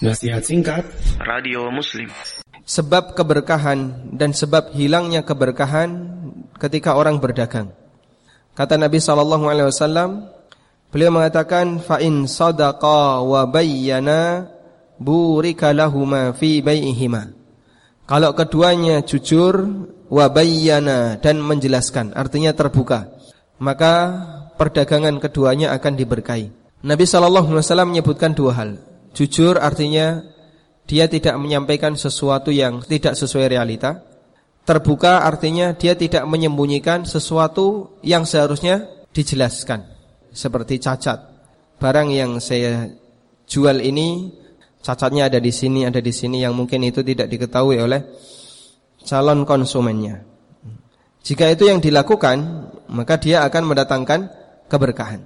Nasihat singkat Radio Muslim Sebab keberkahan dan sebab hilangnya keberkahan ketika orang berdagang. Kata Nabi sallallahu alaihi wasallam, beliau mengatakan fa in sadaqa wa bayyana burika lahuma fi bai'ihima. Kalau keduanya jujur wa bayyana dan menjelaskan, artinya terbuka, maka perdagangan keduanya akan diberkahi. Nabi sallallahu alaihi wasallam menyebutkan dua hal. Jujur artinya dia tidak menyampaikan sesuatu yang tidak sesuai realita. Terbuka artinya dia tidak menyembunyikan sesuatu yang seharusnya dijelaskan. Seperti cacat. Barang yang saya jual ini cacatnya ada di sini, ada di sini yang mungkin itu tidak diketahui oleh calon konsumennya. Jika itu yang dilakukan, maka dia akan mendatangkan keberkahan.